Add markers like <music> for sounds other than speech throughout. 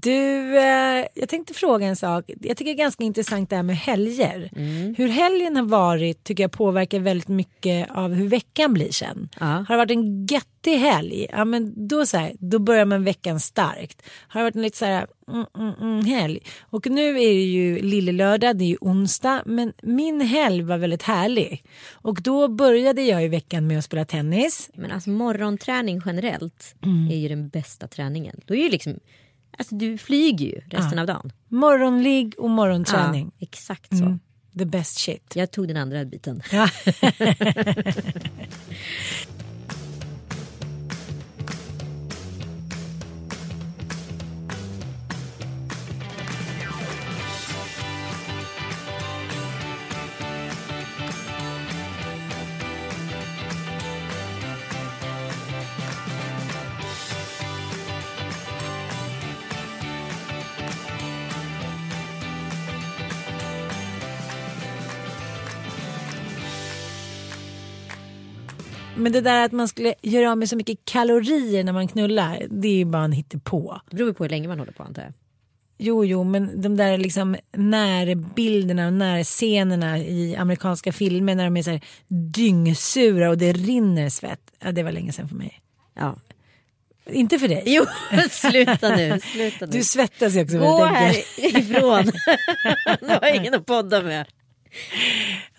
Du, eh, jag tänkte fråga en sak. Jag tycker det är ganska intressant det här med helger. Hur helgen har varit tycker jag påverkar väldigt mycket av hur veckan blir sen. Har det varit en göttig helg, ja men då, så här, då börjar man veckan starkt. Har det varit en lite så här mm, mm, mm, helg. Och nu är det ju lillelördag, det är ju onsdag. Men min helg var väldigt härlig. Och då började jag i veckan med att spela tennis. Men alltså morgonträning generellt Mm. är ju den bästa träningen. Då är ju liksom, alltså du flyger ju resten av dagen. Morgonligg och morgonträning. Ja, exakt så. The best shit. Jag tog den andra biten. Ja. <laughs> Men det där att man skulle göra av med så mycket kalorier när man knullar, det är ju bara en hittepå. Det beror ju på hur länge man håller på antar jag. Jo, jo, men de där liksom närbilderna och närscenerna i amerikanska filmer när de är så här dyngsura och det rinner svett. Ja, det var länge sedan för mig. Ja. Inte för dig. Jo, <laughs> sluta nu. Sluta nu. Du svettas ju också Gå härifrån. <laughs> nu har ingen att podda med.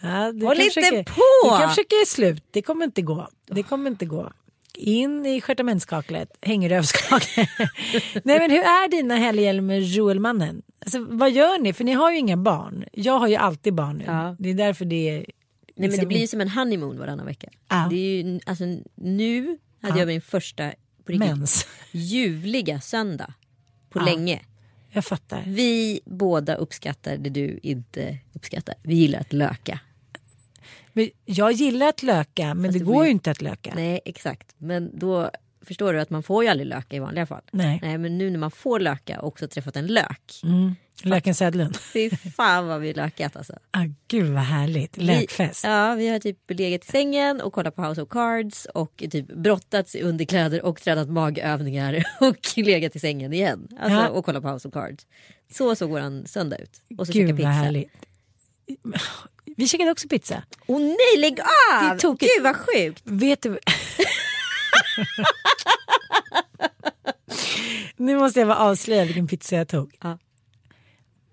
Ja, du Håll inte försöka- på! Du kan försöka göra slut. Det kommer inte gå. Det kommer inte gå. In i stjärtamentskaklet, häng i rövskaklet. <laughs> Nej men hur är dina helger med Joelmannen? Alltså, vad gör ni? För ni har ju inga barn. Jag har ju alltid barn nu. Ja. Det är därför det är... Nej, men det liksom blir ju som en honeymoon varannan vecka. Ja. Det är ju, alltså, nu hade Ja. jag min första på riktigt, ljuvliga söndag på länge. Jag fattar. Vi båda uppskattar det du inte uppskattar. Vi gillar att löka. Men jag gillar att löka men Fast det går ju inte att löka. Nej exakt. Men då förstår du att man får ju aldrig löka i vanliga fall. Nej. Nej men nu när man får löka och också träffat en lök. Mm. Löken Sädlund. Fy fan vad vi lökat alltså. <laughs> Ah, gud vad härligt. Lökfest. Vi, ja, vi har typ legat i sängen och kollat på House of Cards och typ brottats i underkläder och tränat magövningar <laughs> och legat i sängen igen. Alltså, Ja. Och kollat på House of Cards. Så såg våran söndag ut. Och så Gud vad härligt. Vi käkade också pizza. Åh nej lägg av! Det tokigt. Gud vad sjukt. Vet du? <laughs> nu måste jag bara avslöja vilken pizza jag tog. Ja.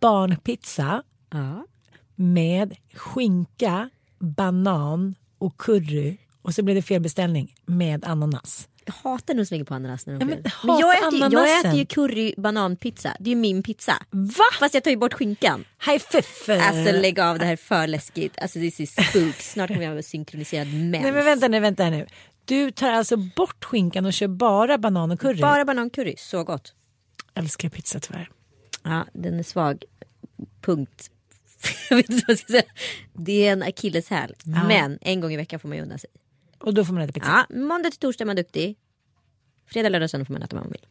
Barnpizza Ja. med skinka, banan och curry. Och så blev det fel beställning med ananas. Jag hatar när de slänger på ananas när de Ja, men men jag äter, ju- jag ananasen. äter ju curry bananpizza. Det är ju min pizza. Va? Fast jag tar ju bort skinkan. Hej! Alltså lägg av det här är för läskigt. Alltså this is spook. Snart kommer jag vara synkroniserad mens. Nej men vänta nu, vänta nu. Du tar alltså bort skinkan och kör bara banan och curry? Bara banancurry, så gott. Älskar pizza tyvärr. Ja, den är svag. Punkt. jag <laughs> vet inte vad jag ska säga. Det är en akilleshäl. Men en gång i veckan får man ju unna sig. Och då får man äta pizza. Ja, måndag till torsdag är man duktig. Fredag, lördag, söndag får man äta vad man vill.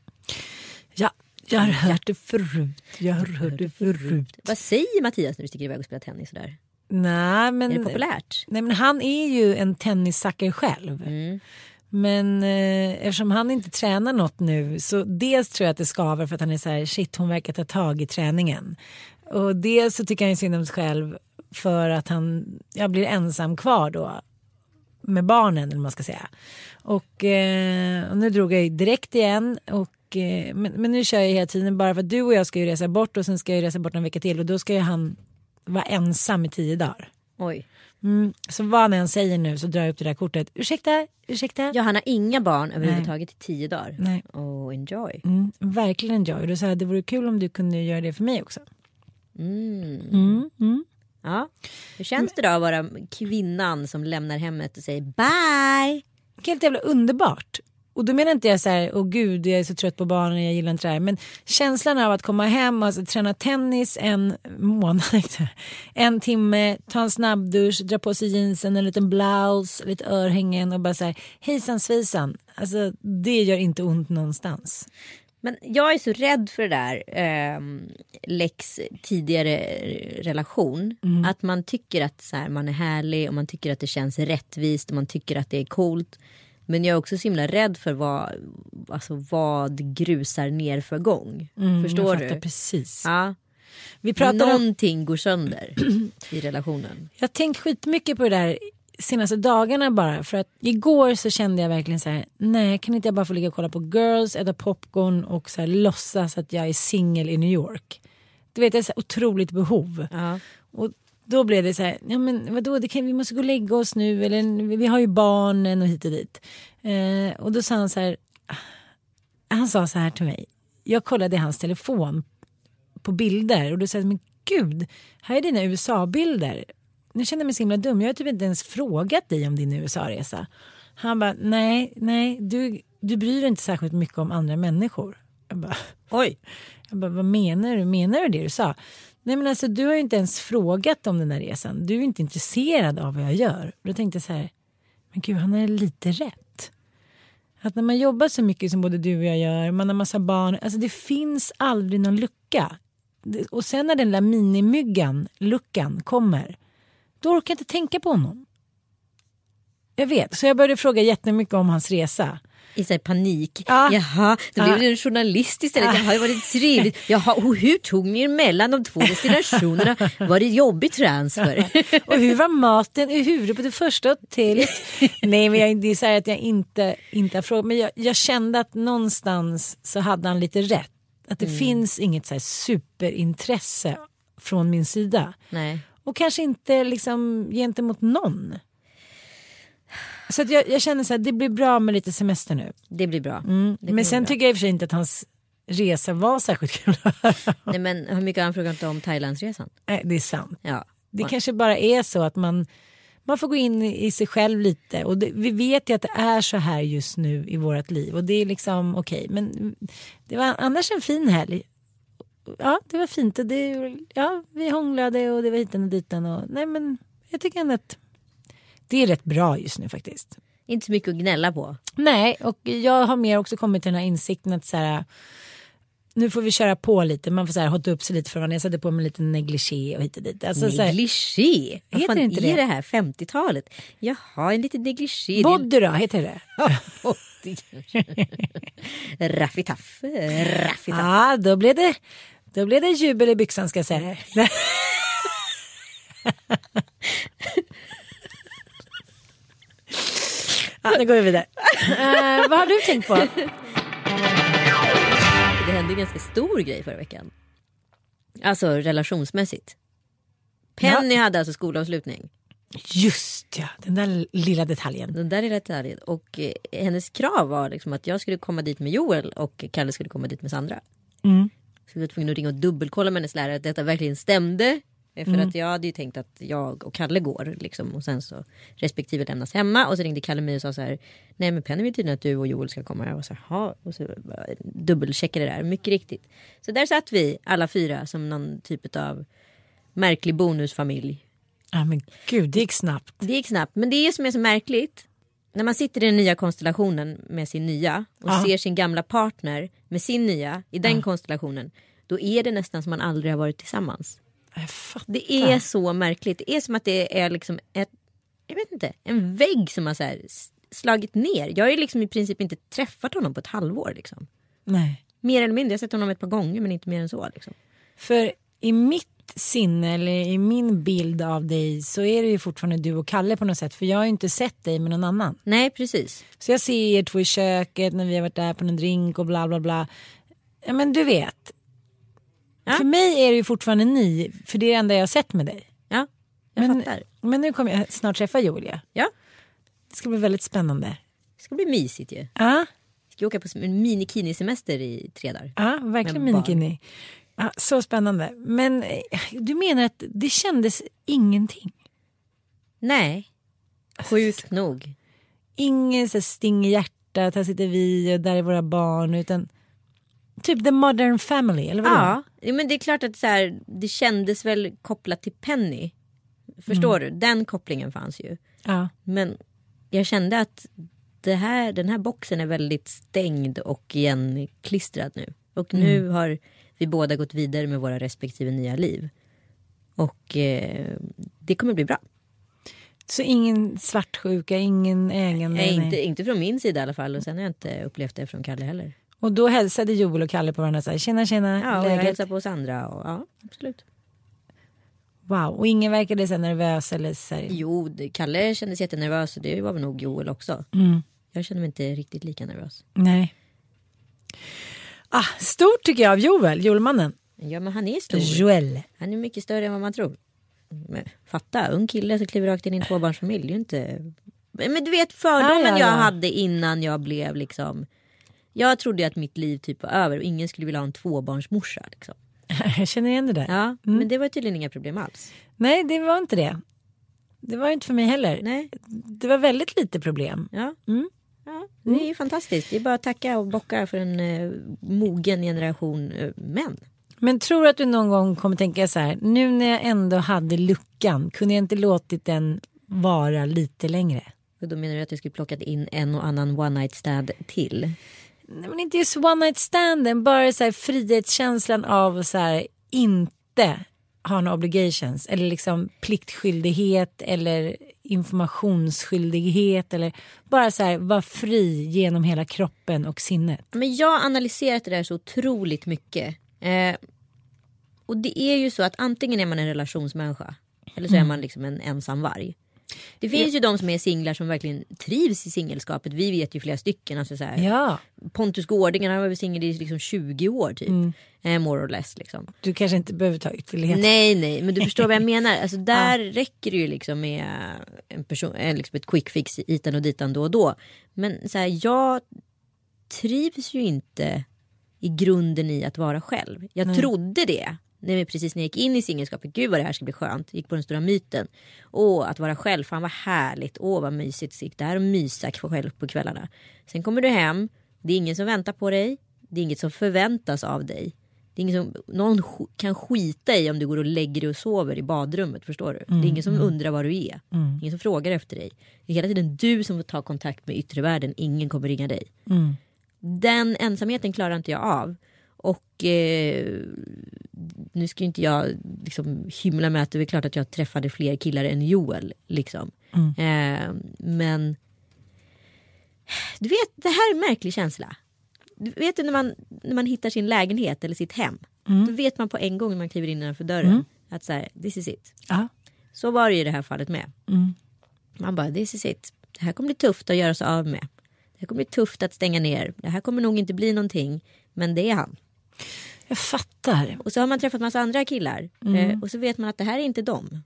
Ja, jag har hört det förut. Jag har hört det förut. Vad säger Mattias när du sticker iväg och spelar tennis? Sådär? Nej men, Är det populärt? nej men han är ju en tennissacker själv. Mm. Men eh, eftersom han inte tränar något nu så dels tror jag att det skaver för att han är så här shit hon verkar ta tag i träningen. Och dels så tycker han ju synd om sig själv för att han ja, blir ensam kvar då. med barnen eller vad man ska säga. Och, eh, och nu drog jag ju direkt igen. Och, eh, men, men nu kör jag hela tiden bara för att du och jag ska ju resa bort och sen ska jag resa bort en vecka till och då ska ju han vara ensam i tio dagar. Oj. Mm, så vad han än säger nu så drar jag upp det där kortet. Ursäkta, ursäkta. Ja, han har inga barn överhuvudtaget i tio dagar. Nej. Oh, enjoy. Mm, verkligen enjoy. Då sa det vore kul om du kunde göra det för mig också. Mm. Mm, mm. Ja. Hur känns det då att vara kvinnan som lämnar hemmet och säger bye? Helt jävla underbart. Och då menar inte jag så här, åh gud jag är så trött på barnen, jag gillar inte det här. Men känslan av att komma hem och alltså, träna tennis en månad, <laughs> en timme, ta en snabbdusch, dra på sig jeansen, en liten blouse, lite örhängen och bara så här, hejsan svejsan. Alltså det gör inte ont någonstans. Men jag är så rädd för det där eh, Lex tidigare relation. Att man tycker att så här, man är härlig och man tycker att det känns rättvist och man tycker att det är coolt. Men jag är också så himla rädd för vad, alltså vad grusar ner för gång. Förstår jag fattar du? precis. Ja. Vi pratar om, Någonting går sönder i <clears throat> relationen. jag har tänkt skitmycket på det där senaste dagarna bara. För att igår så kände jag verkligen så här, nej kan inte jag bara få ligga och kolla på girls, äta popcorn och så här, låtsas att jag är singel i New York. Du vet, det är så otroligt behov. Ja. Och då blev det så här, ja men vadå, det kan, vi måste gå och lägga oss nu, eller vi har ju barnen och hit och dit. Eh, och då sa han så här, han sa så här till mig, jag kollade i hans telefon på bilder och då sa jag, men gud, här är dina USA-bilder. Nu känner jag mig så himla dum, jag har typ inte ens frågat dig om din USA-resa. Han bara, nej, nej, du, du bryr dig inte särskilt mycket om andra människor. Jag bara, Oj. jag bara, vad menar du? Menar du det du sa? Nej men alltså du har ju inte ens frågat om den här resan. Du är inte intresserad av vad jag gör. Då tänkte jag så här, men gud han är lite rätt. Att när man jobbar så mycket som både du och jag gör, man har massa barn, alltså det finns aldrig någon lucka. Och sen när den där minimyggan, luckan, kommer, då orkar jag inte tänka på honom. Jag vet, så jag började fråga jättemycket om hans resa. I så panik. Ja. Jaha, då blev Ja. du en journalist istället. Jaha, det var det trevligt. Jaha, och hur tog ni er mellan de två destinationerna? Var det jobbig transfer? <laughs> Och hur var maten i huvudet på det första hotellet? Nej men jag, det är så här att jag inte, inte har frågat. Men jag, jag kände att någonstans så hade han lite rätt. Att det finns inget så superintresse från min sida. Nej. Och kanske inte liksom gentemot någon. Så att jag, jag känner så här, det blir bra med lite semester nu. Det blir bra. Det Men sen bra. tycker jag i och för sig inte att hans resa var särskilt kul. <laughs> Nej, men hur mycket har han frågat om Thailandsresan? Nej, det är sant. Ja. Det kanske bara är så att man, man får gå in i sig själv lite. Och det, vi vet ju att det är så här just nu i vårt liv. Och det är liksom okej. Men det var annars en fin helg. Ja, det var fint. Och det, ja, vi hånglade och det var hiten och diten. Och, nej, men jag tycker ändå att det är rätt bra just nu faktiskt. Inte så mycket att gnälla på. Nej, och jag har mer också kommit till den här insikten att så här, nu får vi köra på lite. Man får så här hotta upp sig lite för varandra. Jag satte på mig lite negligé och hit och dit. Alltså, Negligé? Vad fan inte är det? det här 50-talet? Jaha, en liten negligé. Body då, heter det? <laughs> Raffitaff, raffitaff. Ja, då blev det, då blev det jubel i byxan ska jag säga. <laughs> ja, nu går vi vidare. Eh, vad har du tänkt på? Det hände en ganska stor grej förra veckan. Alltså relationsmässigt. Penny hade alltså skolavslutning. Just ja, den där lilla detaljen. Den där är rätt ärlig. Och eh, hennes krav var liksom att jag skulle komma dit med Joel och Kalle skulle komma dit med Sandra. Mm. Så vi var tvungna att ringa och dubbelkolla med hennes lärare att detta verkligen stämde. Eh, För Mm. att jag hade ju tänkt att jag och Kalle går liksom, och sen så respektive lämnas hemma. Och så ringde Kalle mig och sa så här. Nej men Penny vill tydligen att du och Joel ska komma. Jag var så här. Och så dubbelcheckade det där. Mycket riktigt. Så där satt vi alla fyra som någon typ av märklig bonusfamilj. Ja men gud, det gick snabbt. Det gick snabbt. Men det är som är så märkligt. När man sitter i den nya konstellationen med sin nya och Ja. ser sin gamla partner med sin nya i den konstellationen. Då är det nästan som man aldrig har varit tillsammans. Det är så märkligt. Det är som att det är liksom ett, jag vet inte, en vägg som har så slagit ner. Jag har ju liksom i princip inte träffat honom på ett halvår. Liksom. Nej. Mer eller mindre. Jag har sett honom ett par gånger men inte mer än så. Liksom. För i mitt mitt sinne eller i min bild av dig så är det ju fortfarande du och Kalle på något sätt. För jag har ju inte sett dig med någon annan. Nej precis. Så jag ser er två i köket när vi har varit där på någon drink och bla bla bla. Ja men du vet. Ja. För mig är det ju fortfarande ni, för det är det enda jag har sett med dig. Ja, jag Men, fattar. men nu kommer jag snart träffa Julia. Ja, Det ska bli väldigt spännande. det ska bli mysigt ju. Ja, Ska åka på en mini-kini-semester i tre dagar. ja verkligen minikini. Ja, så spännande. Men eh, du menar att det kändes ingenting? Nej, sjukt nog. Ingen så sting i hjärtat, här sitter vi och där är våra barn. Utan typ the modern family, eller vadå? Ja, ja, men det är klart att så här, det kändes väl kopplat till Penny. Förstår du? Den kopplingen fanns ju. Ja. Men jag kände att det här, den här boxen är väldigt stängd och igenklistrad nu. Och nu har vi båda gått vidare med våra respektive nya liv. Och eh, det kommer bli bra. Så ingen svartsjuka, ingen? Nej, nej. inte, inte från min sida i alla fall. Och sen har jag inte upplevt det från Kalle heller. Och då hälsade Joel och Kalle på varandra så här, tjena tjena, Ja, och jag läget? hälsar på oss andra. Och, ja, absolut. Wow, och ingen verkade så nervös eller så här. Jo, Kalle kändes jättenervös och det var väl nog Joel också. Mm. Jag känner mig inte riktigt lika nervös. Nej. Ah, stort tycker jag av Joel, Joelmannen. Ja, men han är stor. Joel. Han är mycket större än vad man tror. Men, fatta, ung kille som kliver rakt in i en tvåbarnsfamilj. Det är ju inte... Men du vet fördomen Ja, ja, jag ja. hade innan jag blev liksom... Jag trodde att mitt liv typ var över och ingen skulle vilja ha en tvåbarnsmorsa. Liksom. <laughs> Jag känner igen det där. Ja, men det var tydligen inga problem alls. Nej, det var inte det. Det var inte för mig heller. Nej, Det var väldigt lite problem. ja. Mm. ja det är ju fantastiskt. Det är bara att tacka och bocka för en eh, mogen generation eh, män. Men tror du att du någon gång kommer tänka så här, nu när jag ändå hade luckan, kunde jag inte låtit den vara lite längre? Och då menar du att jag skulle plockat in en och annan one night stand till? Nej, men inte just one night standen, bara så här frihetskänslan av att så här, inte ha några obligations eller liksom pliktskyldighet eller informationsskyldighet eller bara så här vara fri genom hela kroppen och sinnet. Men jag har analyserat det där så otroligt mycket. Eh, och det är ju så att antingen är man en relationsmänniska eller så är man liksom en ensam varg. Det finns ju de som är singlar som verkligen trivs i singelskapet. Vi vet ju flera stycken. Alltså så här, Ja, Pontus Gårding han var väl singel i liksom 20 år typ. Eh, more or less liksom. du kanske inte behöver ta ytterligheter. Nej nej men du förstår vad jag <laughs> menar. Alltså, där räcker det ju liksom med en person, eh, liksom ett quick fix hitan och ditan då och då. Men så här, jag trivs ju inte i grunden i att vara själv. Jag trodde det. När vi precis när jag gick in i singelskapet, gud vad det här ska bli skönt. Gick på den stora myten. Åh, att vara själv, fan vad härligt. Åh, vad mysigt. Sitta där och mysa själv på kvällarna. Sen kommer du hem, det är ingen som väntar på dig. Det är inget som förväntas av dig. Det är ingen som, någon kan skita i om du går och lägger dig och sover i badrummet. Förstår du? det är ingen som undrar var du är. Ingen som frågar efter dig. Det är hela tiden du som får ta kontakt med yttre världen. Ingen kommer ringa dig. Den ensamheten klarar inte jag av. Och eh, nu ska ju inte jag liksom hymla med att det är klart att jag träffade fler killar än Joel. Liksom. Eh, men du vet, det här är en märklig känsla. Du vet när man, när man hittar sin lägenhet eller sitt hem. Då vet man på en gång när man kliver in innanför dörren att så här, this is it. Ja. Så var det ju i det här fallet med. Man bara, this is it. Det här kommer bli tufft att göra sig av med. Det här kommer bli tufft att stänga ner. Det här kommer nog inte bli någonting. Men det är han. Jag fattar. Och så har man träffat massa andra killar. Eh, och så vet man att det här är inte dem.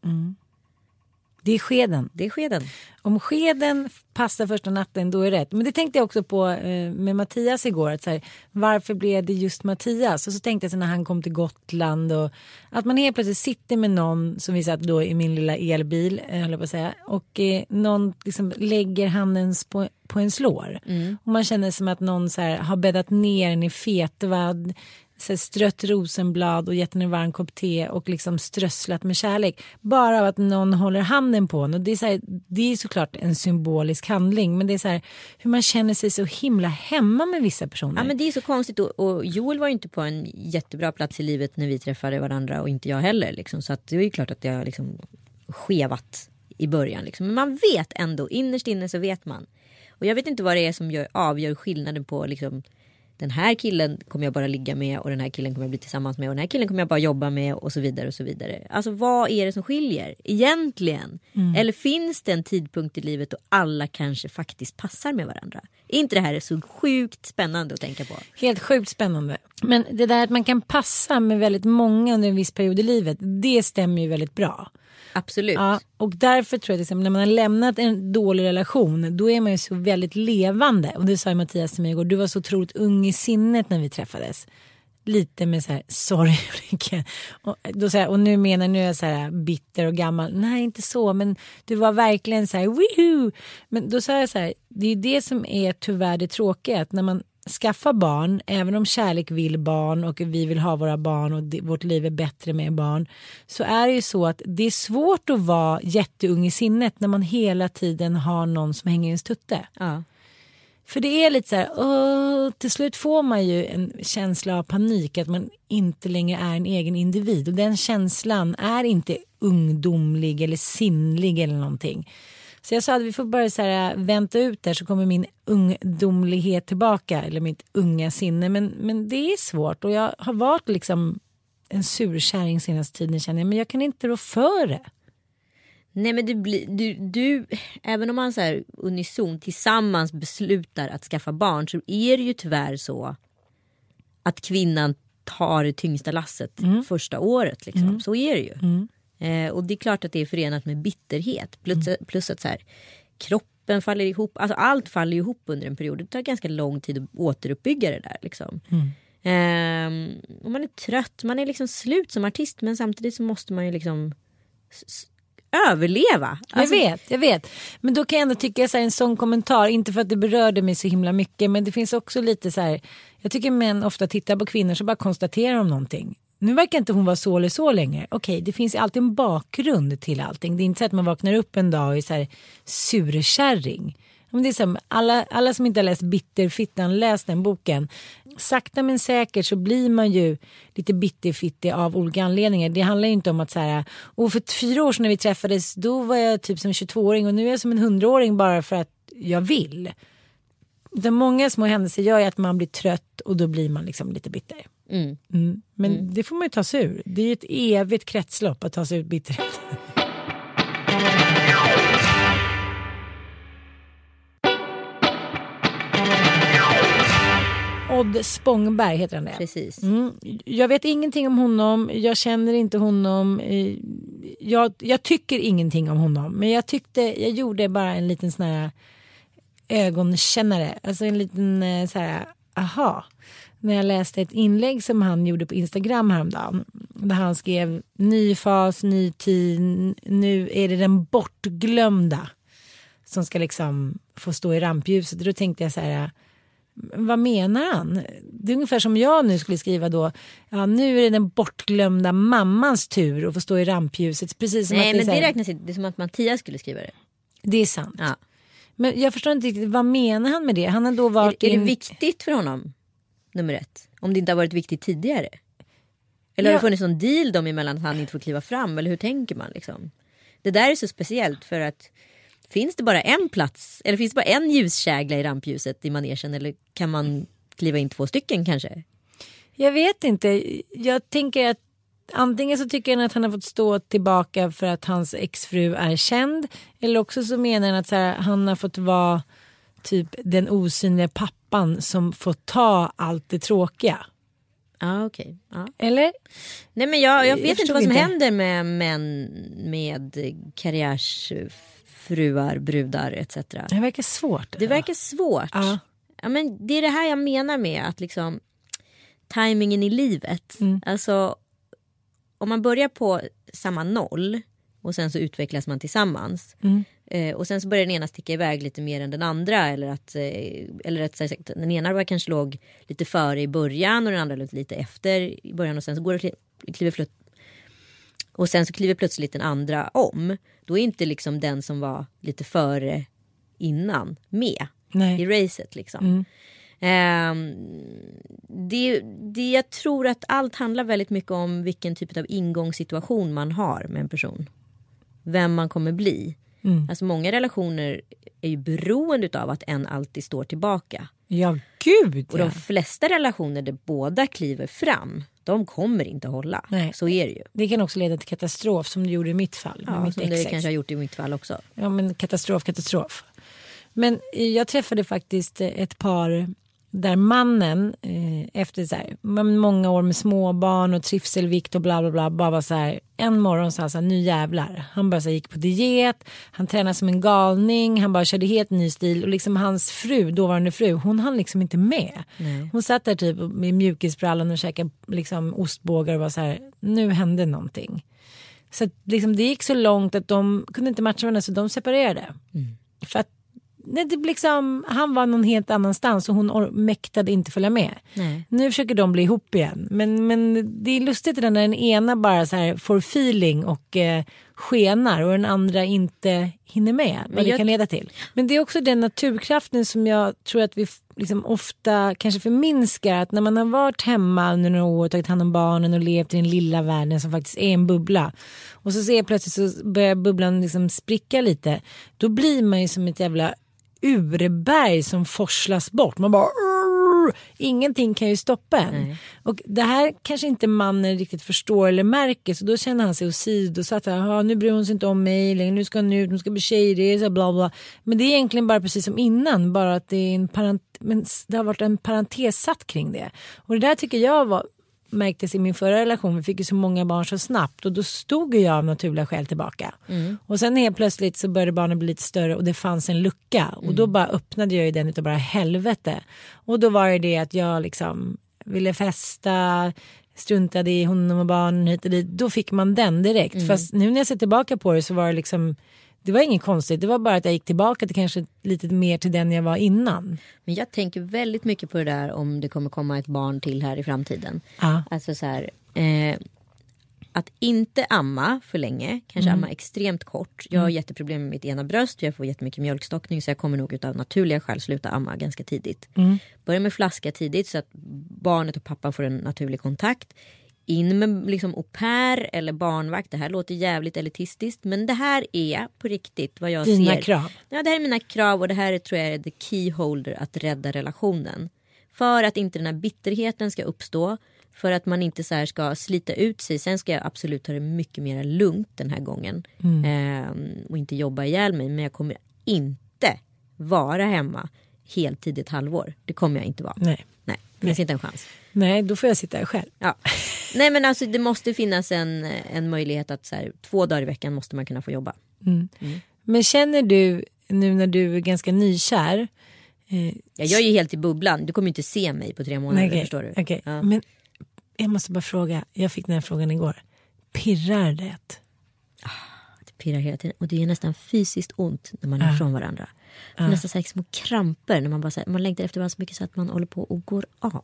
Det är skeden. Det är skeden. Om skeden passar första natten då är det rätt. Men det tänkte jag också på eh, med Mattias igår. Att så här, varför blev det just Mattias? Och så tänkte jag så när han kom till Gotland och att man helt plötsligt sitter med någon som vi satt då i min lilla elbil eh, höll jag på att säga. Och eh, någon liksom lägger handen på, på en slår. Och man känner som att någon så här, har bäddat ner en i fetvad så här, strött rosenblad och gett en en varm kopp te och liksom strösslat med kärlek. Bara av att någon håller handen på en. Och det, är så här, det är såklart en symbolisk handling men det är så här hur man känner sig så himla hemma med vissa personer. Ja men det är så konstigt och, och Joel var ju inte på en jättebra plats i livet när vi träffade varandra och inte jag heller. Liksom. Så att det är ju klart att det har liksom skevat i början. Liksom. Men man vet ändå, innerst inne så vet man. Och jag vet inte vad det är som gör, avgör skillnaden på liksom, den här killen kommer jag bara ligga med och den här killen kommer jag bli tillsammans med och den här killen kommer jag bara jobba med och så vidare och så vidare. Alltså vad är det som skiljer egentligen? Mm. Eller finns det en tidpunkt i livet då alla kanske faktiskt passar med varandra? Är inte det här så sjukt spännande att tänka på? Helt sjukt spännande. Men det där att man kan passa med väldigt många under en viss period i livet, det stämmer ju väldigt bra. Absolut. Ja, och därför tror jag till exempel när man har lämnat en dålig relation då är man ju så väldigt levande. Och det sa ju Mattias till mig igår, du var så otroligt ung i sinnet när vi träffades. Lite med så här, sorry Ulrika. Och, då så här, och nu menar nu är jag så här bitter och gammal. Nej inte så men du var verkligen så här woohoo. Men då sa jag så här, det är ju det som är tyvärr det tråkiga. Att när man skaffar barn, även om kärlek vill barn och vi vill ha våra barn och vårt liv är bättre med barn. Så är det ju så att det är svårt att vara jätteung i sinnet när man hela tiden har någon som hänger i ens tutte. Ja. För det är lite så här, till slut får man ju en känsla av panik att man inte längre är en egen individ och den känslan är inte ungdomlig eller sinnlig eller någonting. Så jag sa att vi får bara så här, vänta ut där så kommer min ungdomlighet tillbaka eller mitt unga sinne. Men, men det är svårt och jag har varit liksom en surkärring senaste tiden känner jag men jag kan inte rå för det. Nej men du, blir, du, du, även om man så här unison tillsammans beslutar att skaffa barn så är det ju tyvärr så att kvinnan tar det tyngsta lasset första året. Liksom. Så är det ju. Eh, och det är klart att det är förenat med bitterhet. Plus, plus att så här, kroppen faller ihop. Alltså allt faller ihop under en period. Det tar ganska lång tid att återuppbygga det där. Liksom. Ehm, och man är trött, man är liksom slut som artist men samtidigt så måste man ju liksom överleva. Alltså, jag vet, jag vet. Men då kan jag ändå tycka så här, en sån kommentar, inte för att det berörde mig så himla mycket, men det finns också lite så här, jag tycker män ofta tittar på kvinnor så bara konstaterar de någonting. Nu verkar inte hon vara så eller så längre. Okej, det finns alltid en bakgrund till allting. Det är inte så att man vaknar upp en dag och är så här surkärring. Men det är alla, alla som inte har läst Bitterfittan, läs den boken. Sakta men säkert så blir man ju lite bitterfittig av olika anledningar. Det handlar ju inte om att så här, och för fyra år sedan när vi träffades då var jag typ som 22-åring och nu är jag som en 100-åring bara för att jag vill. Utan många små händelser gör ju att man blir trött och då blir man liksom lite bitter. Mm. Mm. Men det får man ju ta sig ur. Det är ett evigt kretslopp att ta sig ur bitterhet. <laughs> Odd Spångberg heter han det. Precis. Mm. Jag vet ingenting om honom, jag känner inte honom. eh, Jag, jag tycker ingenting om honom. Men jag tyckte, jag gjorde bara en liten sån här ögonkännare. Alltså en liten eh, så här, aha. När jag läste ett inlägg som han gjorde på Instagram häromdagen. Där han skrev ny fas, ny tid, nu är det den bortglömda. Som ska liksom få stå i rampljuset. Då tänkte jag så här vad menar han? Det är ungefär som jag nu skulle skriva då. Ja, nu är det den bortglömda mammans tur att få stå i rampljuset. Precis som Nej att det, är men så det här, räknas inte. Det är som att Mattias skulle skriva det. det är sant. Ja. Men jag förstår inte riktigt, vad menar han med det? Han har då varit Är, är det en- viktigt för honom? Nummer ett. Om det inte har varit viktigt tidigare. Eller har Ja. det funnits någon deal dem emellan att han inte får kliva fram? Eller hur tänker man liksom? Det där är så speciellt för att finns det bara en plats eller finns det bara en ljuskägla i rampljuset i manegen eller kan man kliva in två stycken kanske? Jag vet inte. Jag tänker att antingen så tycker han att han har fått stå tillbaka för att hans exfru är känd. Eller också så menar han att så här, han har fått vara typ den osynliga pappan som får ta allt det tråkiga. Ja okej. Ja. Eller? Nej men jag, jag Jag vet inte förstod vad som inte. händer med män med karriärsfruar, brudar etc. Det verkar svårt. Det verkar svårt. Ja. Ja, men det är det här jag menar med att liksom tajmingen i livet. Mm. Alltså om man börjar på samma noll och sen så utvecklas man tillsammans. Mm. Eh, och sen så börjar den ena sticka iväg lite mer än den andra. Eller att, eh, eller att sagt, den ena var kanske låg lite före i början och den andra lite efter i början. Och sen så går det kli- kliver flut- och sen så kliver plötsligt den andra om. Då är inte liksom den som var lite före innan med Nej. i racet. Liksom. Ehm, det, det, jag tror att allt handlar väldigt mycket om vilken typ av ingångssituation man har med en person. Vem man kommer bli. Alltså många relationer är ju beroende av att en alltid står tillbaka. Ja, gud Och ja. de flesta relationer där båda kliver fram, de kommer inte hålla. Nej. Så är det ju. Det kan också leda till katastrof som det gjorde i mitt fall. Ja, mitt som det kanske har gjort i mitt fall också. Ja men katastrof, katastrof. Men jag träffade faktiskt ett par där mannen eh, efter så här, många år med småbarn och trivselvikt och bla bla bla bara var så här en morgon sa han så här, nu jävlar. Han bara så här, gick på diet, han tränade som en galning, han bara körde helt ny stil och liksom hans fru, dåvarande fru, hon hann liksom inte med. Hon satt där typ med mjukisbrallan och käkade liksom ostbågar och var så här, nu hände någonting. Så att liksom, det gick så långt att de kunde inte matcha varandra så de separerade. För att nej, det liksom, han var någon helt annanstans och hon mäktade inte följa med. Nej. Nu försöker de bli ihop igen. Men, men det är lustigt det när den ena bara så här får feeling och eh, skenar och den andra inte hinner med. Vad det jag- kan leda till. Men det är också den naturkraften som jag tror att vi liksom ofta kanske förminskar. Att när man har varit hemma under några år, tagit hand om barnen och levt i den lilla världen som faktiskt är en bubbla. Och så ser jag plötsligt så börjar bubblan liksom spricka lite. Då blir man ju som ett jävla urberg som forslas bort. Man bara "Urr!" Ingenting kan ju stoppa en. Och det här kanske inte mannen riktigt förstår eller märker så då känner han sig åsidosatt. "Jaha, Nu bryr hon sig inte om mig längre, nu ska hon ut, nu ska bli tjejresa, bla bla. Men det är egentligen bara precis som innan, bara att det, är en parent- men det har varit en parentes satt kring det. Och det där tycker jag var märktes i min förra relation, vi fick ju så många barn så snabbt och då stod ju jag av naturliga skäl tillbaka. Och sen helt plötsligt så började barnen bli lite större och det fanns en lucka och då bara öppnade jag ju den utav bara helvete. Och då var det det att jag liksom ville festa, struntade i honom och barnen hit och dit. Då fick man den direkt. Fast nu när jag ser tillbaka på det så var det liksom det var inget konstigt, det var bara att jag gick tillbaka till kanske lite mer till den jag var innan. Men jag tänker väldigt mycket på det där om det kommer komma ett barn till här i framtiden. Ja. Alltså så här, eh, att inte amma för länge, kanske amma extremt kort. Jag har jätteproblem med mitt ena bröst, jag får jättemycket mjölkstockning så jag kommer nog av naturliga skäl sluta amma ganska tidigt. Börja med flaska tidigt så att barnet och pappa får en naturlig kontakt. In med liksom au pair eller barnvakt. Det här låter jävligt elitistiskt men det här är på riktigt vad jag Dina ser. krav. Ja, det här är mina krav och det här är, tror jag är the keyholder att rädda relationen. För att inte den här bitterheten ska uppstå. För att man inte så här ska slita ut sig. Sen ska jag absolut ta det mycket mer lugnt den här gången. Ehm, och inte jobba ihjäl mig. Men jag kommer inte vara hemma heltid ett halvår. Det kommer jag inte vara. Nej. Nej, det finns inte en chans. Nej, då får jag sitta här själv. Ja. Nej men alltså det måste finnas en, en möjlighet att så här, två dagar i veckan måste man kunna få jobba. Men känner du nu när du är ganska nykär. Eh, Ja, jag är ju helt i bubblan. Du kommer ju inte se mig på tre månader. okej, förstår du? okej. Ja. Men jag måste bara fråga. Jag fick den här frågan igår. Pirrar det? Det pirrar hela tiden. Och det är nästan fysiskt ont när man är ifrån varandra. Det är Nästan så här små kramper när man bara så här, man längtar efter varandra så mycket så att man håller på och går av.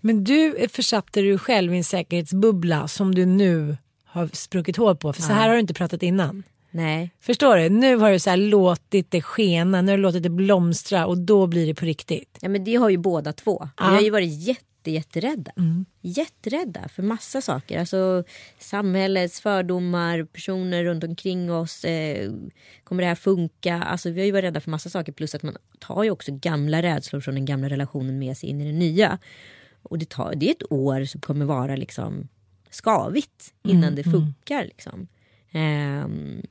Men du försatte dig själv i en säkerhetsbubbla som du nu har spruckit hål på. För så här har du inte pratat innan. Nej, Förstår du? Nu har du så här låtit det skena, nu har du låtit det blomstra och då blir det på riktigt. ja, men det har ju båda två. Vi har ju varit jätte, jätterädda. Jätterädda för massa saker. Alltså samhällets fördomar, personer runt omkring oss. Eh, kommer det här funka? Alltså vi har ju varit rädda för massa saker. Plus att man tar ju också gamla rädslor från den gamla relationen med sig in i den nya. Och det, tar, det är ett år som kommer vara liksom skavigt innan det funkar. Liksom. Ehm,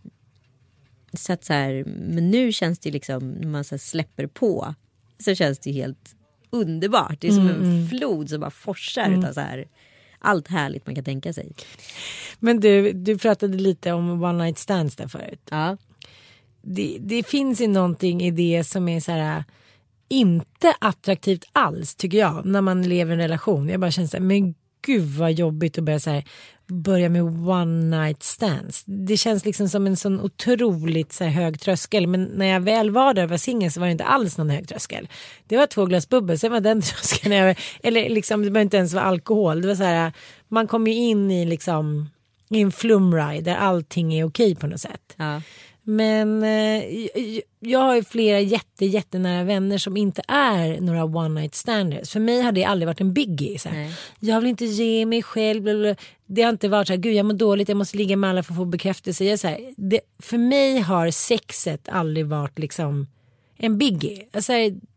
så att så här, men nu känns det liksom, när man så släpper på, så känns det helt underbart. Det är som en flod som bara forsar utav så här, allt härligt man kan tänka sig. Men du, du pratade lite om one night stands där förut. Ja. det, det finns ju någonting i det som är så här inte attraktivt alls tycker jag när man lever i en relation. Jag bara känner så här, men gud vad jobbigt att börja så här börja med one night stands. Det känns liksom som en sån otroligt så här, hög tröskel. Men när jag väl var där och var singel så var det inte alls någon hög tröskel. Det var två glas bubbel, sen var den <laughs> tröskeln över. Eller liksom, det behöver inte ens vara alkohol. Det var så här, man kom ju in i liksom i en flumride där allting är okej på något sätt. Ja. Men eh, jag har ju flera jätte, jättenära vänner som inte är några one night standers. För mig har det aldrig varit en biggie. Så. Jag vill inte ge mig själv. Bla. Det har inte varit så här, gud jag mår dåligt, jag måste ligga med alla för att få bekräftelse. Jag så här, det, för mig har sexet aldrig varit liksom en biggie. Alltså,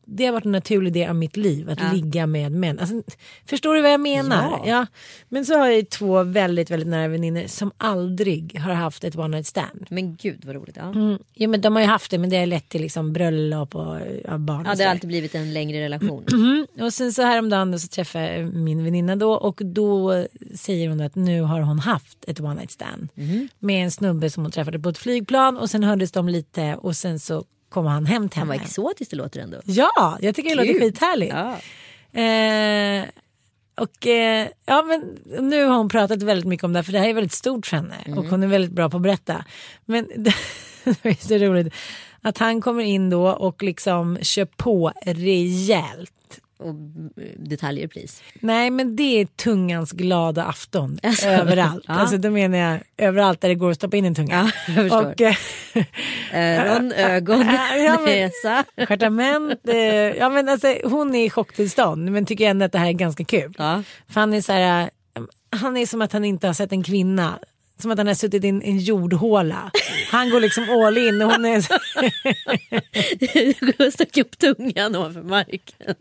det har varit en naturlig del av mitt liv att ligga med män. Alltså, förstår du vad jag menar? Ja. Men så har jag ju två väldigt, väldigt nära vänner som aldrig har haft ett one night stand. Men gud vad roligt. Ja, Mm. Ja, men de har ju haft det men det har lett till liksom bröllop och ja, barn. och ja det har alltid blivit en längre relation. Mm. Och sen så häromdagen så träffade jag min väninna då och då säger hon att nu har hon haft ett one night stand Mhm. med en snubbe som hon träffade på ett flygplan och sen hördes de lite och sen så kom han hem till Han var henne. exotiskt det låter ändå. Ja, jag tycker det låter Kul. skithärligt. Ja. Eh, och eh, ja men nu har hon pratat väldigt mycket om det här för det här är väldigt stort för henne Mm. och hon är väldigt bra på att berätta. Men <laughs> det är så roligt att han kommer in då och liksom kör på rejält. Och mm, detaljer pris. Nej men det är tungans glada afton <laughs> Alltså, överallt. ja. Alltså då menar jag överallt där det går att stoppa in en tunga. Ja, jag <laughs> förstår. och, eh, Öron, <laughs> ögon, Ja, men- näsa. Stjärtament. Eh, ja, men alltså, hon är i chocktillstånd men tycker ändå att det här är ganska kul. Ja. För han är så här, eh, han är som att han inte har sett en kvinna. Som att han har suttit i en, en jordhåla. Han går liksom all in och hon är så, <laughs> Du stack upp tungan ovanför marken.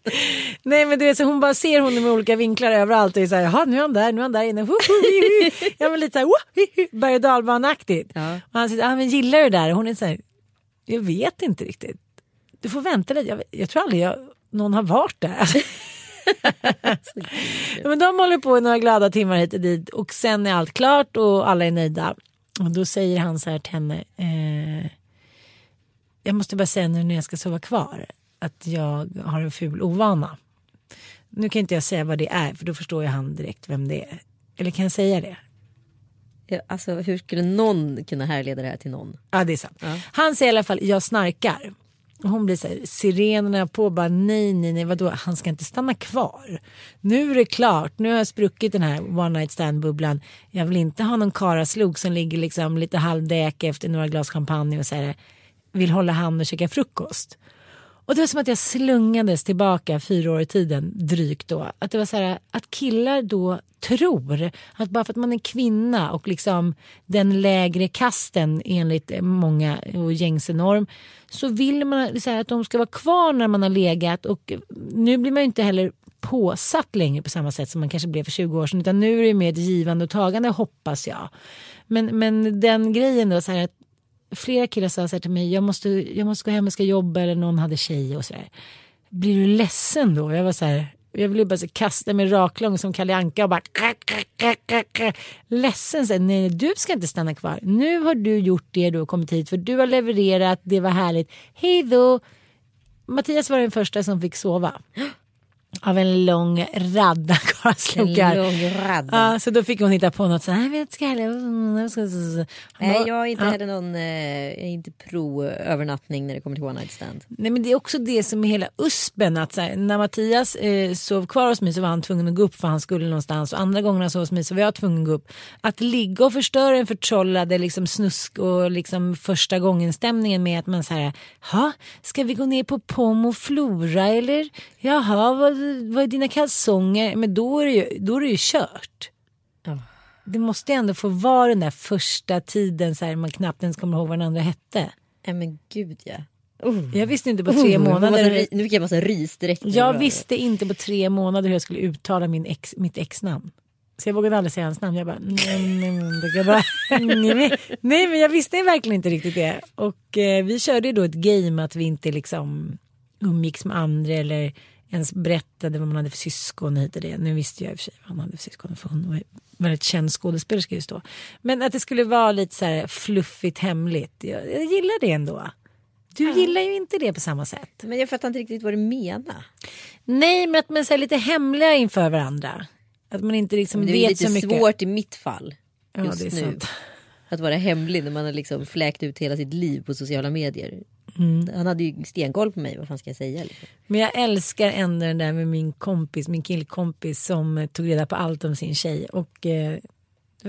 Nej men du vet så hon bara ser honom i olika vinklar överallt och är så här, jaha nu är han där, nu är han där inne. Hu, hu, hi, hi. Ja men lite så här, berg och dalbaneaktigt. Ja. Och han säger, ah, men gillar du det där? Och hon är så här, jag vet inte riktigt. Du får vänta lite, jag, jag tror aldrig jag, någon har varit där. <laughs> Ja, men de håller på i några glada timmar hit och dit och sen är allt klart och alla är nöjda. Och då säger han så här till henne. Eh, jag måste bara säga nu när jag ska sova kvar att jag har en ful ovana. Nu kan inte jag säga vad det är för då förstår ju han direkt vem det är. Eller kan jag säga det? Ja, Alltså, hur skulle någon kunna härleda det här till någon? Ja det är sant. Han säger i alla fall jag snarkar. Hon blir så här, sirenerna på bara nej nej nej vadå han ska inte stanna kvar. Nu är det klart, nu har jag spruckit den här one night stand bubblan. Jag vill inte ha någon karaslog som ligger liksom lite halvdäk efter några glas champagne och så här, vill hålla hand och käka frukost. Och det var som att jag slungades tillbaka fyra år i tiden drygt då. Att det var så här att killar då tror att bara för att man är kvinna och liksom den lägre kasten enligt många och gängse norm så vill man så här, att de ska vara kvar när man har legat och nu blir man ju inte heller påsatt längre på samma sätt som man kanske blev för 20 år sedan utan nu är det mer ett givande och tagande hoppas jag. Men, men den grejen då så här att flera killar sa så här till mig, jag måste, jag måste gå hem och ska jobba eller någon hade tjej och sådär. Blir du ledsen då? Jag var så här, jag ville bara så kasta mig raklång som Kalle Anka och bara ledsen. Så här, nej, du ska inte stanna kvar. Nu har du gjort det du har kommit hit för du har levererat, det var härligt. Hej då! Mattias var den första som fick sova. Av en lång radda <laughs> karlslokar. Ja, så då fick hon hitta på något så här, "Jag vet ska. Han Nej, jag är inte ja. heller någon, eh, jag är inte pro övernattning när det kommer till one night stand. Nej men det är också det som är hela uspen att så här, när Mattias eh, sov kvar hos mig så var han tvungen att gå upp för han skulle någonstans och andra gånger han sov hos mig så var jag tvungen att gå upp. Att ligga och förstöra den förtrollade liksom snusk och liksom första gången stämningen med att man så här, ha ska vi gå ner på Pom och Flora eller jaha vad, vad är dina kalsonger? Men då är det ju, då är det ju kört. Det måste ju ändå få vara den där första tiden så här man knappt ens kommer ihåg vad den andra hette. Nej men gud ja. Oh. Jag visste inte på tre Oh, månader. massa Nu fick jag massa rys direkt. Jag visste inte på tre månader hur jag skulle uttala min ex, mitt exnamn. Så jag vågade aldrig säga hans namn. Jag bara, nej, nej, nej, kan bara, nej, men, nej men jag visste verkligen inte riktigt det. Och eh, vi körde ju då ett game att vi inte liksom umgicks med andra eller ens berättade vad man hade för syskon hit och det. Nu visste jag i och för sig vad han hade för syskon för hon var väldigt känd skådespelerska just då. Men att det skulle vara lite så här fluffigt hemligt. Jag, jag gillar det ändå. Du gillar ju inte det på samma sätt. Men jag fattar inte riktigt vad du menar. Nej, men att man är lite hemliga inför varandra. Att man inte liksom Men det är ju vet lite så mycket. svårt i mitt fall. Ja, Just det är nu. sant. Att vara hemlig när man har liksom fläkt ut hela sitt liv på sociala medier. Mm. Han hade ju stenkoll på mig, vad fan ska jag säga? Liksom. Men jag älskar ändå den där med min kompis, min killkompis som eh, tog reda på allt om sin tjej. Och eh,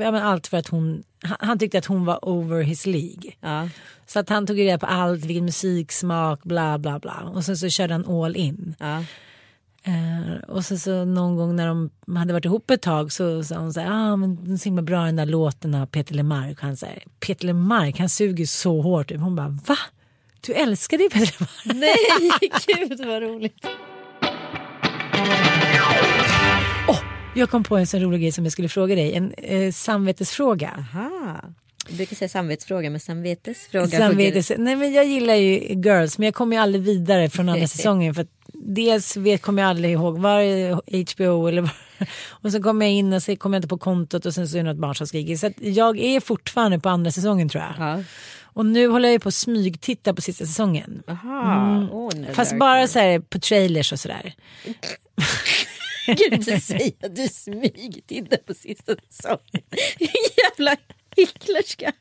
allt för att hon, han, tyckte att hon var over his League. Ja. Så att han tog reda på allt, vilken musiksmak, bla bla bla. Och sen så körde han all in. Ja. Eh, och så, så någon gång när de hade varit ihop ett tag så sa hon så här, ah, men den är så himla bra den där låten av Peter Lemark. Och han säger, Peter Lemark han suger så hårt. Hon bara, va? Du älskade ju Pedro. Nej, gud vad roligt. Oh, jag kom på en så rolig grej som jag skulle fråga dig. En eh, samvetesfråga. Aha. Jag brukar säga samvetsfråga men samvetesfråga. Samvetes, nej men jag gillar ju Girls men jag kommer ju aldrig vidare från andra <laughs> säsongen. För dels vet, kommer jag aldrig ihåg var är HBO eller var, <laughs> och så kommer jag in och så kommer jag inte på kontot och sen så är det något barn som skriker. Så jag är fortfarande på andra säsongen tror jag. Ja. Och nu håller jag ju på att smygtitta på sista säsongen. Aha. Mm. Oh, nej, Fast bara så här på trailers och sådär. <laughs> Gud inte säga att du smygtittar på sista säsongen. Jävla hycklerska.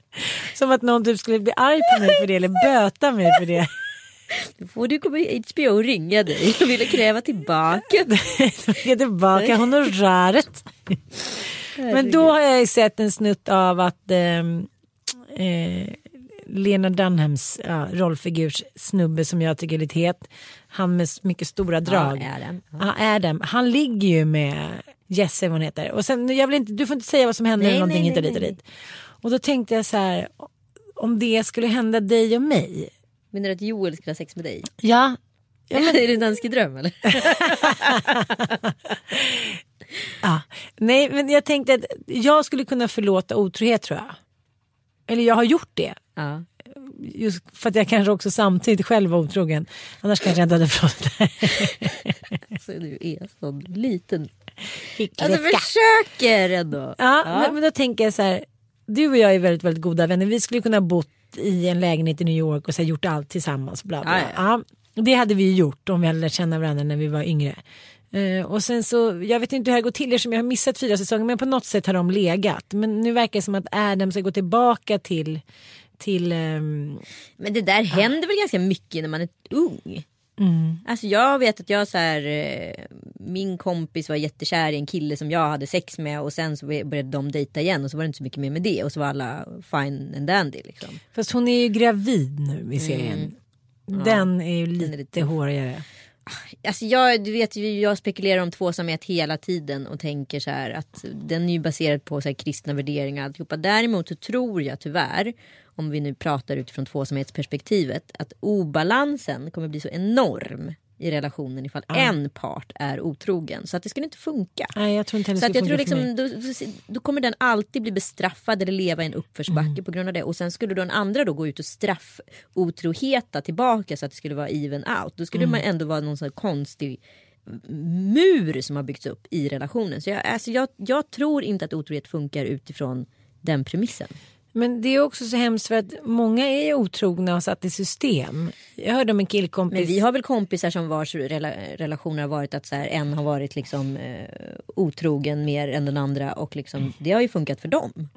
Som att någon typ skulle bli arg på mig för det eller böta mig för det. <laughs> Då får du komma i HBO och ringa dig och ville kräva tillbaka. <laughs> Ge tillbaka honoraret. Men då har jag sett en snutt av att ehm, eh, Lena Dunhams ja, rollfigurs snubbe som jag tycker är lite het. Han med mycket stora drag. Ja, Adam. Ja, Adam. Han ligger ju med Jesse vad hon heter. Och sen, jag vill inte, du får inte säga vad som händer Nej, eller någonting nej, hit och nej, dit och nej. dit. Och då tänkte jag så här. Om det skulle hända dig och mig. Menar du att Joel skulle ha sex med dig? Ja. ja men, <laughs> är det en dansk dröm eller? <laughs> ja. Nej men jag tänkte att jag skulle kunna förlåta otrohet tror jag. Eller jag har gjort det. Ja. Just för att jag kanske också samtidigt själv var otrogen. Annars kanske jag inte hade förlåtit det. Alltså du är så liten. Hyckleriska. Alltså försöker ändå. Ja, Men, men då tänker jag så här. Du och jag är väldigt, väldigt goda vänner. Vi skulle kunna bott i en lägenhet i New York och så här, gjort allt tillsammans. Bla, bla. Ja, ja. Ja, det hade vi gjort om vi hade lärt känna varandra när vi var yngre. Eh, och sen så, jag vet inte hur det här går till eftersom jag har missat fyra säsonger men på något sätt har de legat. Men nu verkar det som att Adam ska gå tillbaka till, till ehm, Men det där händer väl ganska mycket när man är ung. Alltså jag vet att jag så här, eh, min kompis var jättekär i en kille som jag hade sex med och sen så började de dejta igen och så var det inte så mycket mer med det och så var alla fine and dandy liksom. Fast hon är ju gravid nu i serien. Den är ju är lite, lite tuff. hårigare. Alltså jag, du vet, ju, jag spekulerar om tvåsamhet hela tiden och tänker så här att den är ju baserad på så här kristna värderingar och alltihopa. Däremot så tror jag tyvärr, om vi nu pratar utifrån tvåsamhetsperspektivet, att obalansen kommer bli så enorm i relationen ifall en part är otrogen. Så att det skulle inte funka. Nej jag tror inte Så att jag tror liksom, då, då kommer den alltid bli bestraffad eller leva i en uppförsbacke Mm. på grund av det. Och sen skulle den andra då gå ut och straffotroheta tillbaka så att det skulle vara even out. Då skulle Mm. man ändå vara någon sån konstig mur som har byggts upp i relationen. Så jag, alltså jag, jag tror inte att otrohet funkar utifrån den premissen. Men det är också så hemskt för att många är otrogna och satt i system. Jag hörde om en killkompis. Men vi har väl kompisar som vars rela, relationer har varit att så här, en har varit liksom eh, otrogen mer än den andra och liksom, det har ju funkat för dem.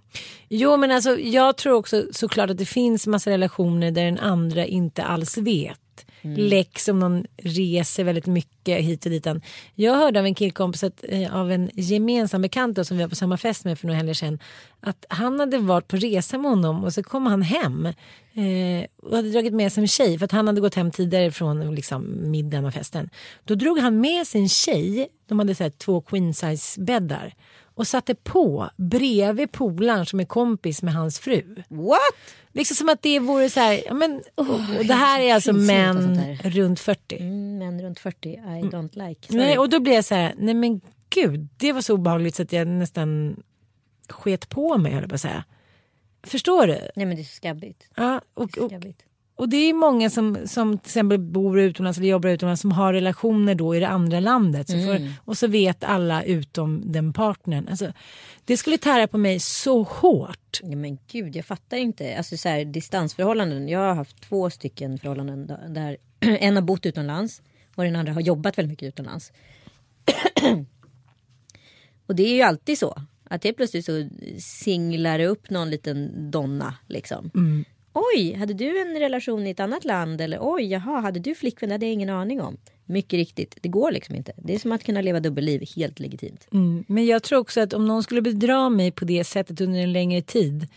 Jo men alltså jag tror också såklart att det finns massa relationer där den andra inte alls vet. Mm. Läx om någon reser väldigt mycket hit och dit. Jag hörde av en killkompis att, eh, av en gemensam bekant då, som vi var på samma fest med för några helger sedan. Att han hade varit på resa med honom och så kom han hem. Eh, och hade dragit med sig en tjej för att han hade gått hem tidigare från liksom, middagen och festen. Då drog han med sin tjej. De hade så här, två queen size bäddar. Och satte på bredvid polaren som är kompis med hans fru. What? Liksom som att det vore så här, men, och, och det här är alltså män runt 40. Mm, män runt 40, I don't like. Sorry. Nej, och då blir jag så här, nej men gud, det var så obehagligt så att jag nästan sket på mig höll jag på att säga. Förstår du? Nej men det är så skabbigt. Ja, och, och, skabbigt. Och det är många som, som till exempel bor utomlands eller jobbar utomlands som har relationer då i det andra landet. Så för, och så vet alla utom den partnern. Alltså, det skulle tära på mig så hårt. Ja, men gud, jag fattar inte. Alltså så här, distansförhållanden. Jag har haft två stycken förhållanden där- <clears throat> en har bott utomlands och den andra har jobbat väldigt mycket utomlands. <clears throat> och det är ju alltid så. Att det plötsligt så singlar det upp någon liten donna liksom. Oj, hade du en relation i ett annat land? Eller oj, jaha, hade du flickvän? Det hade jag ingen aning om. Mycket riktigt, det går liksom inte. Det är som att kunna leva dubbelliv helt legitimt. Mm, men jag tror också att om någon skulle bedra mig på det sättet under en längre tid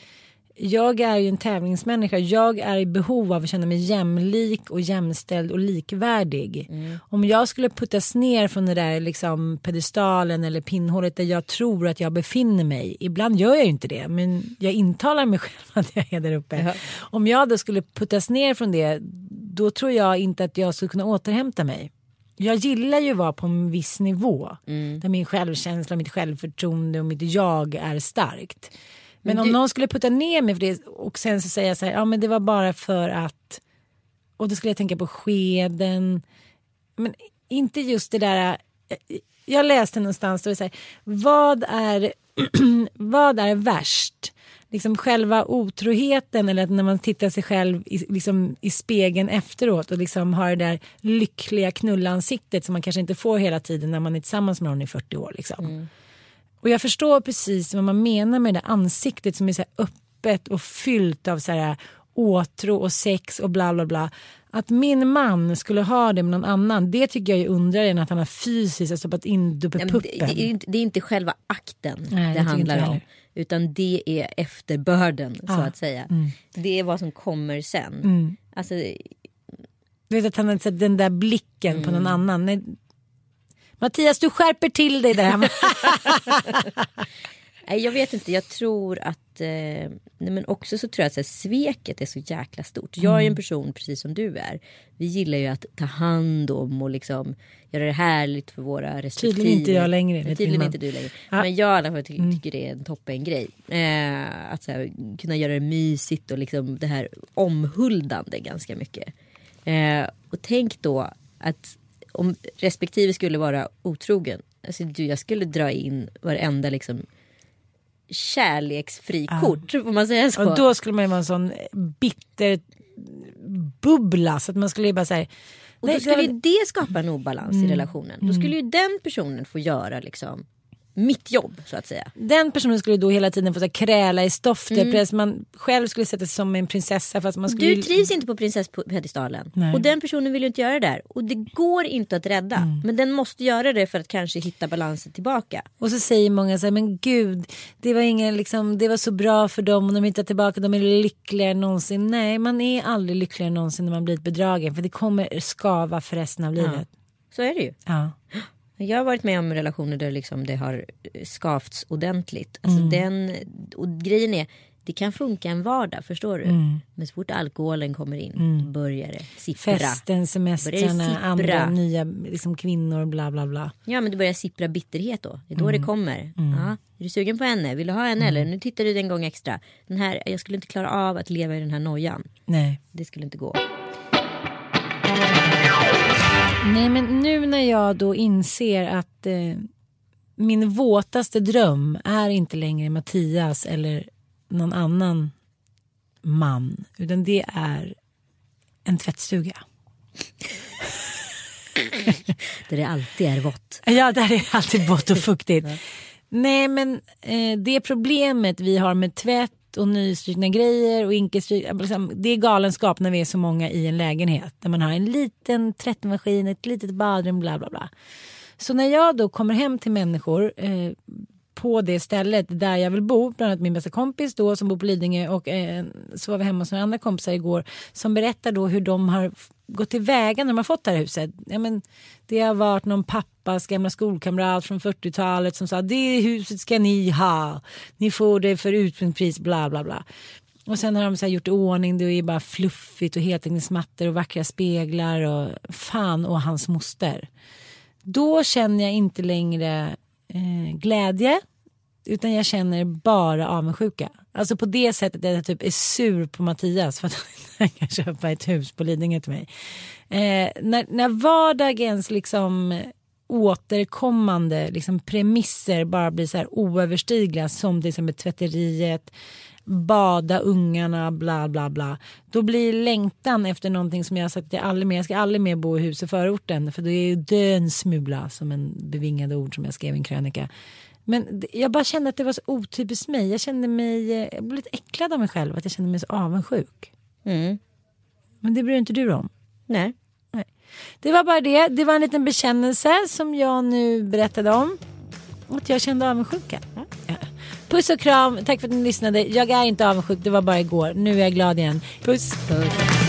jag är ju en tävlingsmänniska. Jag är i behov av att känna mig jämlik och jämställd och likvärdig. Mm. Om jag skulle puttas ner från det där liksom pedestalen eller pinnhålet där jag tror att jag befinner mig. Ibland gör jag ju inte det men jag intalar mig <laughs> själv att jag är där uppe. Ja. Om jag då skulle puttas ner från det då tror jag inte att jag skulle kunna återhämta mig. Jag gillar ju att vara på en viss nivå. Mm. Där min självkänsla, mitt självförtroende och mitt jag är starkt. Men, om du- någon skulle putta ner mig för det och sen så säga så här, ja men det var bara för att. Och då skulle jag tänka på skeden. Men inte just det där. Jag läste någonstans då det så här, vad är, <clears throat> vad är värst? Liksom själva otroheten eller att när man tittar sig själv i, liksom, i spegeln efteråt och liksom har det där lyckliga knullansiktet som man kanske inte får hela tiden när man är tillsammans med någon i 40 år. Liksom. Och jag förstår precis vad man menar med det där ansiktet som är så öppet och fyllt av så här åtrå och sex och bla bla bla. Att min man skulle ha det med någon annan, det tycker jag är undrar än att han har fysiskt har stoppat in dubbelpuppen. det, det, är inte, det är inte själva akten Nej, det handlar om. Utan det är efterbörden så Ja. att säga. Mm. Det är vad som kommer sen. Mm. Alltså, Du vet att han har sett den där blicken på någon Mm. annan. Nej. Mattias du skärper till dig där hemma. <laughs> nej, jag vet inte, jag tror att... Eh, nej, men också så tror jag att här, sveket är så jäkla stort. Jag är ju en person precis som du är. Vi gillar ju att ta hand om och liksom göra det härligt för våra respektive. Tydligen inte jag längre, vet Tydligen inte du längre. Ja. Men jag i alla fall ty- tycker det är en toppen grej. Eh, att här, kunna göra det mysigt och liksom det här omhuldande ganska mycket. Eh, och tänk då att om respektive skulle vara otrogen. Alltså, du, jag skulle dra in varenda liksom kärleksfrikort. Får man säga så? och då skulle man ju vara en sån bitter bubbla så att man skulle ju bara säga. Och då skulle ju det skapa en obalans i relationen. Då skulle ju den personen få göra liksom mitt jobb så att säga. Den personen skulle då hela tiden få så kräla i stoftet. Mm. Man själv skulle sätta sig som en prinsessa. Fast man skulle Du trivs inte på prinsesspedestalen. Och den personen vill ju inte göra det där. Och det går inte att rädda. Mm. Men den måste göra det för att kanske hitta balansen tillbaka. Och så säger många så här, men gud, det var, ingen, liksom, det var så bra för dem och de hittar tillbaka, de är lyckligare än någonsin. Nej, man är aldrig lyckligare än någonsin när man blivit bedragen. För det kommer skava för resten av livet. Så är det ju. Ja. <gasps> Jag har varit med om relationer där liksom det har eh, skavts ordentligt. Alltså Mm. den, och grejen är, det kan funka en vardag, förstår du? Mm. Men så fort alkoholen kommer in, då börjar det sippra. Festen, semestrarna, sippra? andra nya liksom, kvinnor, bla bla bla. Ja men det börjar sippra bitterhet då. Det är då Mm. det kommer. Ja, är du sugen på henne? Vill du ha henne eller? Nu tittar du en gång extra. Den här, jag skulle inte klara av att leva i den här nojan. Nej. Det skulle inte gå. Nej men nu när jag då inser att eh, min våtaste dröm är inte längre Mattias eller någon annan man. Utan det är en tvättstuga. <laughs> Där det alltid är vått. Ja, där är alltid vått och fuktigt. Nej, men eh, det problemet vi har med tvätt och nystrukna grejer och inkestryk, liksom, det är galenskap när vi är så många i en lägenhet. Där man har en liten tvättmaskin, ett litet badrum, bla bla bla. Så när jag då kommer hem till människor eh, på det stället där jag vill bo, bland annat min bästa kompis då som bor på Lidingö och eh, så var vi hemma hos några andra kompisar igår som berättar då hur de har gått tillväga när de har fått det här huset. Ja, men, det har varit någon pappas gamla skolkamrat från 40-talet som sa det huset ska ni ha, ni får det för utbildningspris bla bla bla. Och sen har de så här gjort i ordning, det är bara fluffigt och heltäckningsmattor och vackra speglar och fan och hans moster. Då känner jag inte längre eh, glädje utan jag känner bara avundsjuka. Alltså på det sättet att jag typ är sur på Mattias för att <laughs> han kan köpa ett hus på Lidingö till mig. Eh, när, när vardagens liksom återkommande liksom premisser bara blir så här oöverstigliga som till exempel tvätteriet, bada ungarna, bla bla bla. Då blir längtan efter någonting som jag har sagt att jag aldrig mer, jag ska aldrig mer bo i hus i förorten för då är ju dön smula som en bevingad ord som jag skrev i en krönika. Men jag bara kände att det var så otypiskt mig. Jag kände mig, eh, jag blev lite äcklad av mig själv att jag kände mig så avundsjuk. Mm. Men det bryr inte du om. Nej. Det var bara det. Det var en liten bekännelse som jag nu berättade om. Att jag kände avundsjuka. Ja. Puss och kram, tack för att ni lyssnade. Jag är inte avundsjuk, det var bara igår. Nu är jag glad igen. Puss. Puss.